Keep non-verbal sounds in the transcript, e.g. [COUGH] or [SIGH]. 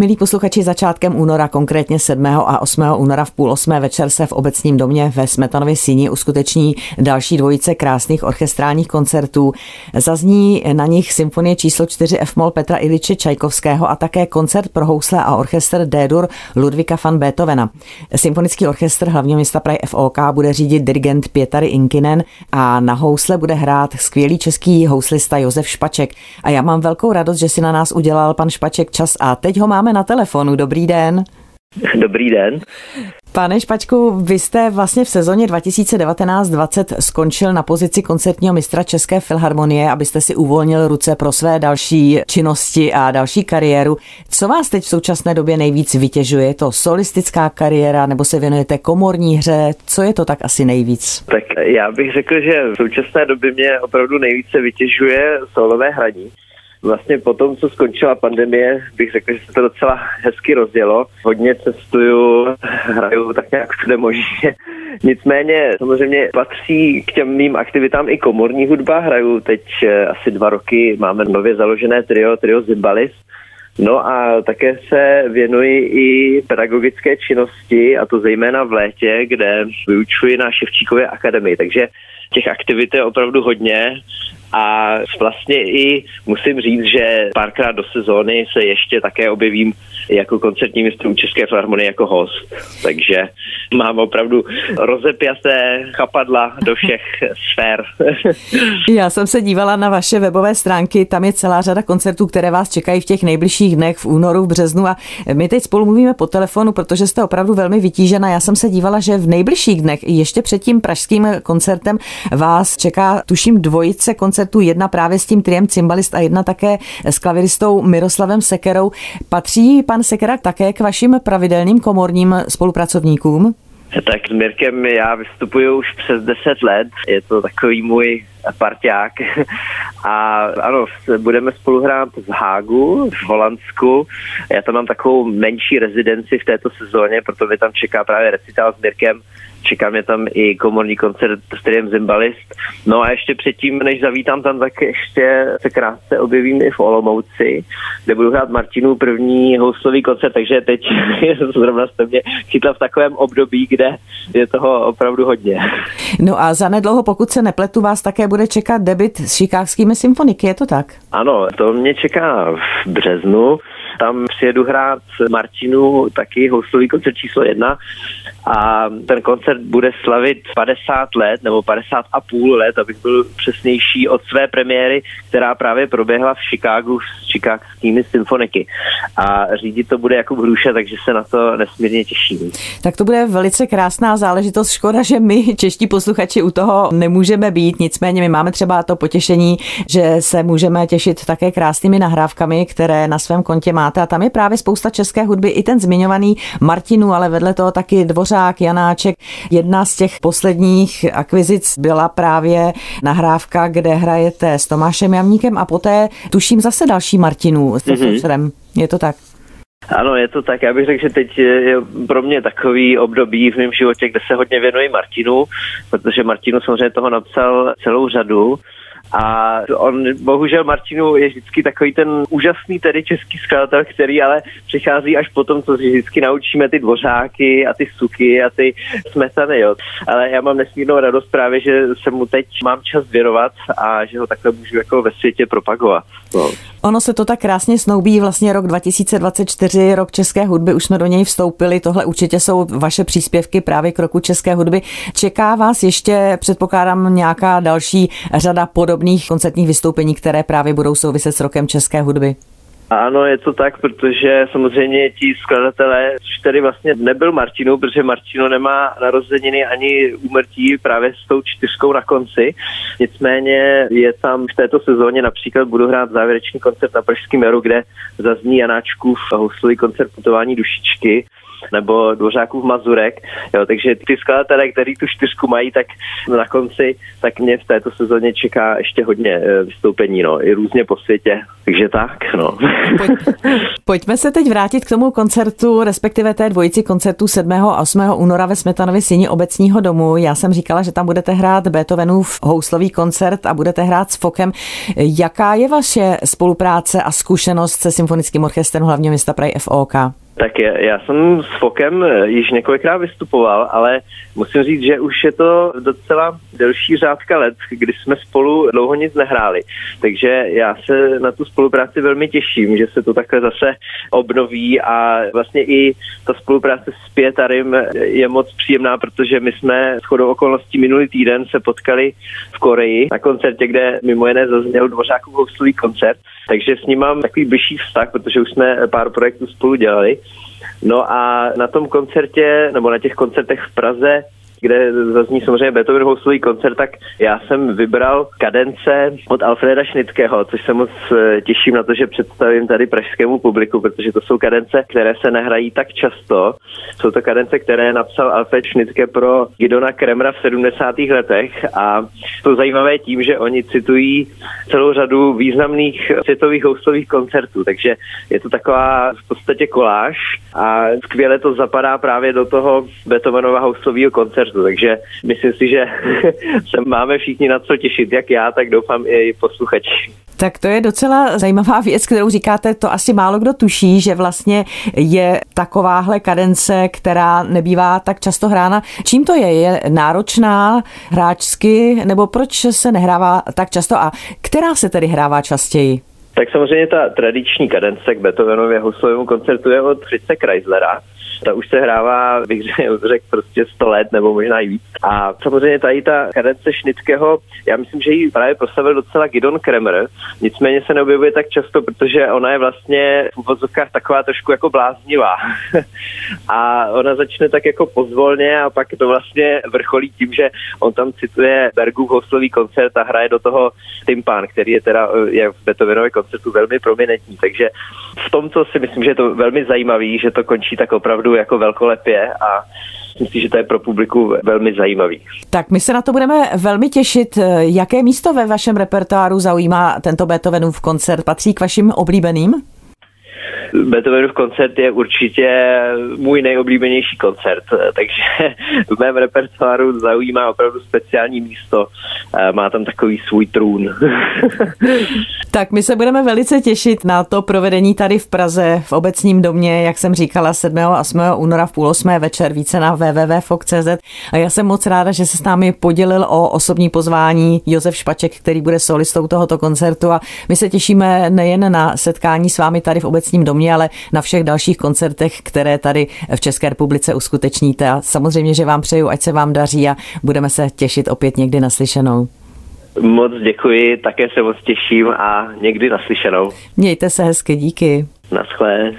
Milí posluchači, začátkem února, konkrétně 7. a 8. února v půl osmé večer se v obecním domě ve Smetanově síni uskuteční další dvojice krásných orchestrálních koncertů. Zazní na nich symfonie číslo 4 F mol Petra Iliče Čajkovského a také koncert pro housle a orchestr D-dur Ludvika van Beethovena. Symfonický orchestr hlavního města Prahy FOK bude řídit dirigent Pětary Inkinen a na housle bude hrát skvělý český houslista Josef Špaček. A já mám velkou radost, že si na nás udělal pan Špaček čas a teď ho máme na telefonu. Dobrý den. Dobrý den. Pane Špačku, vy jste vlastně v sezóně 2019-20 skončil na pozici koncertního mistra České filharmonie, abyste si uvolnil ruce pro své další činnosti a další kariéru. Co vás teď v současné době nejvíc vytěžuje? Je to solistická kariéra nebo se věnujete komorní hře? Co je to tak asi nejvíc? Tak já bych řekl, že v současné době mě opravdu nejvíce vytěžuje solové hraní. Vlastně po tom, co skončila pandemie, bych řekl, že se to docela hezky rozdělo. Hodně cestuju, hraju tak nějak všude možně. Nicméně samozřejmě patří k těm mým aktivitám i komorní hudba. Hraju teď eh, asi dva roky, máme nově založené trio, trio Zimbalis. No a také se věnuji i pedagogické činnosti, a to zejména v létě, kde vyučuji na Ševčíkově akademii. Takže těch aktivit je opravdu hodně a vlastně i musím říct, že párkrát do sezóny se ještě také objevím jako koncertní mistr České filharmonie jako host. Takže mám opravdu rozepjaté chapadla do všech [LAUGHS] sfér. Já jsem se dívala na vaše webové stránky, tam je celá řada koncertů, které vás čekají v těch nejbližších dnech v únoru, v březnu a my teď spolu mluvíme po telefonu, protože jste opravdu velmi vytížena. Já jsem se dívala, že v nejbližších dnech, ještě před tím pražským koncertem, vás čeká, tuším, dvojice koncertů, jedna právě s tím triem cymbalist a jedna také s klaviristou Miroslavem Sekerou. Patří pan Sekera také k vašim pravidelným komorním spolupracovníkům? Tak s Mirkem já vystupuju už přes 10 let. Je to takový můj parťák. [LAUGHS] A ano, budeme spolu hrát v Hágu, v Holandsku. Já tam mám takovou menší rezidenci v této sezóně, proto mě tam čeká právě recitál s Mirkem čeká mě tam i komorní koncert s kterým Zimbalist. No a ještě předtím, než zavítám tam, tak ještě se krátce objevím i v Olomouci, kde budu hrát Martinu první houslový koncert, takže teď [LAUGHS] zrovna jste mě chytla v takovém období, kde je toho opravdu hodně. No a za nedlouho, pokud se nepletu, vás také bude čekat debit s šikákskými symfoniky, je to tak? Ano, to mě čeká v březnu. Tam přijedu hrát Martinu taky houslový koncert číslo jedna a ten koncert bude slavit 50 let nebo 50 a půl let, abych byl přesnější od své premiéry, která právě proběhla v Chicagu s chicagskými symfoniky. A řídit to bude jako hruše, takže se na to nesmírně těším. Tak to bude velice krásná záležitost. Škoda, že my, čeští posluchači, u toho nemůžeme být. Nicméně my máme třeba to potěšení, že se můžeme těšit také krásnými nahrávkami, které na svém kontě máte. A tam je právě spousta české hudby, i ten zmiňovaný Martinu, ale vedle toho taky Dvořák, Janáček. Jedna z těch posledních akvizic byla právě nahrávka, kde hrajete s Tomášem Jamníkem a poté tuším zase další Martinu s mm-hmm. Je to tak? Ano, je to tak. Já bych řekl, že teď je pro mě takový období v mém životě, kde se hodně věnuji Martinu, protože Martinu samozřejmě toho napsal celou řadu. A on, bohužel Martinu je vždycky takový ten úžasný tedy český skladatel, který ale přichází až potom, co si vždycky naučíme ty dvořáky a ty suky a ty smetany, jo. Ale já mám nesmírnou radost právě, že se mu teď mám čas věnovat a že ho takhle můžu jako ve světě propagovat. No. Ono se to tak krásně snoubí, vlastně rok 2024, rok české hudby, už jsme do něj vstoupili, tohle určitě jsou vaše příspěvky právě k roku české hudby. Čeká vás ještě, předpokládám, nějaká další řada podobných koncertních vystoupení, které právě budou souviset s rokem české hudby? Ano, je to tak, protože samozřejmě ti skladatelé, což tady vlastně nebyl Martino, protože Martino nemá narozeniny ani úmrtí právě s tou čtyřkou na konci. Nicméně je tam v této sezóně například budu hrát závěrečný koncert na Pražském jaru, kde zazní Janáčkův houslový koncert putování dušičky nebo Dvořákův Mazurek. Jo, takže ty skladatelé, kteří tu čtyřku mají, tak na konci, tak mě v této sezóně čeká ještě hodně eh, vystoupení, no, i různě po světě. Takže tak, no. Pojď, [LAUGHS] pojďme se teď vrátit k tomu koncertu, respektive té dvojici koncertů 7. a 8. února ve Smetanově síni obecního domu. Já jsem říkala, že tam budete hrát Beethovenův houslový koncert a budete hrát s Fokem. Jaká je vaše spolupráce a zkušenost se symfonickým orchestrem hlavního města Prahy FOK? Tak je, já jsem s Fokem eh, již několikrát vystupoval, ale musím říct, že už je to docela delší řádka let, kdy jsme spolu dlouho nic nehráli. Takže já se na tu spolupráci velmi těším, že se to takhle zase obnoví a vlastně i ta spolupráce s Pětarym je moc příjemná, protože my jsme s chodou okolností minulý týden se potkali v Koreji na koncertě, kde mimo jiné zazněl Dvořákův houslový koncert, takže s ním mám takový bližší vztah, protože už jsme pár projektů spolu dělali. No a na tom koncertě, nebo na těch koncertech v Praze kde zazní samozřejmě Beethoven houslový koncert, tak já jsem vybral kadence od Alfreda Šnického, což se moc eh, těším na to, že představím tady pražskému publiku, protože to jsou kadence, které se nehrají tak často. Jsou to kadence, které napsal Alfred Šnické pro Gidona Kremra v 70. letech a jsou zajímavé tím, že oni citují celou řadu významných světových houslových koncertů, takže je to taková v podstatě koláž a skvěle to zapadá právě do toho Beethovenova houslového koncertu koncertu, takže myslím si, že [LAUGHS] se máme všichni na co těšit, jak já, tak doufám i posluchači. Tak to je docela zajímavá věc, kterou říkáte, to asi málo kdo tuší, že vlastně je takováhle kadence, která nebývá tak často hrána. Čím to je? Je náročná hráčsky, nebo proč se nehrává tak často a která se tedy hrává častěji? Tak samozřejmě ta tradiční kadence k Beethovenově huslovému koncertu je od Fritze Chryslera, ta už se hrává, bych [LAUGHS] řekl, prostě 100 let nebo možná i víc. A samozřejmě tady ta kadence Šnického, já myslím, že ji právě proslavil docela Gidon Kremer, nicméně se neobjevuje tak často, protože ona je vlastně v uvozovkách taková trošku jako bláznivá. [LAUGHS] a ona začne tak jako pozvolně a pak to vlastně vrcholí tím, že on tam cituje Bergův houslový koncert a hraje do toho tympán, který je teda je v Beethovenově koncertu velmi prominentní. Takže v tom, co si myslím, že je to velmi zajímavý, že to končí tak opravdu opravdu jako velkolepě a myslím si, že to je pro publiku velmi zajímavý. Tak my se na to budeme velmi těšit. Jaké místo ve vašem repertoáru zaujímá tento Beethovenův koncert? Patří k vašim oblíbeným? Beethovenův koncert je určitě můj nejoblíbenější koncert, [LAUGHS] takže v mém repertoáru zaujímá opravdu speciální místo. Má tam takový svůj trůn. [LAUGHS] tak my se budeme velice těšit na to provedení tady v Praze v obecním domě, jak jsem říkala, 7. a 8. února v půl 8. večer, více na www.fok.cz. A já jsem moc ráda, že se s námi podělil o osobní pozvání Josef Špaček, který bude solistou tohoto koncertu a my se těšíme nejen na setkání s vámi tady v obecním domě, mě, ale na všech dalších koncertech, které tady v České republice uskutečníte. A samozřejmě, že vám přeju, ať se vám daří a budeme se těšit opět někdy naslyšenou. Moc děkuji, také se moc těším a někdy naslyšenou. Mějte se hezky, díky. Naschle.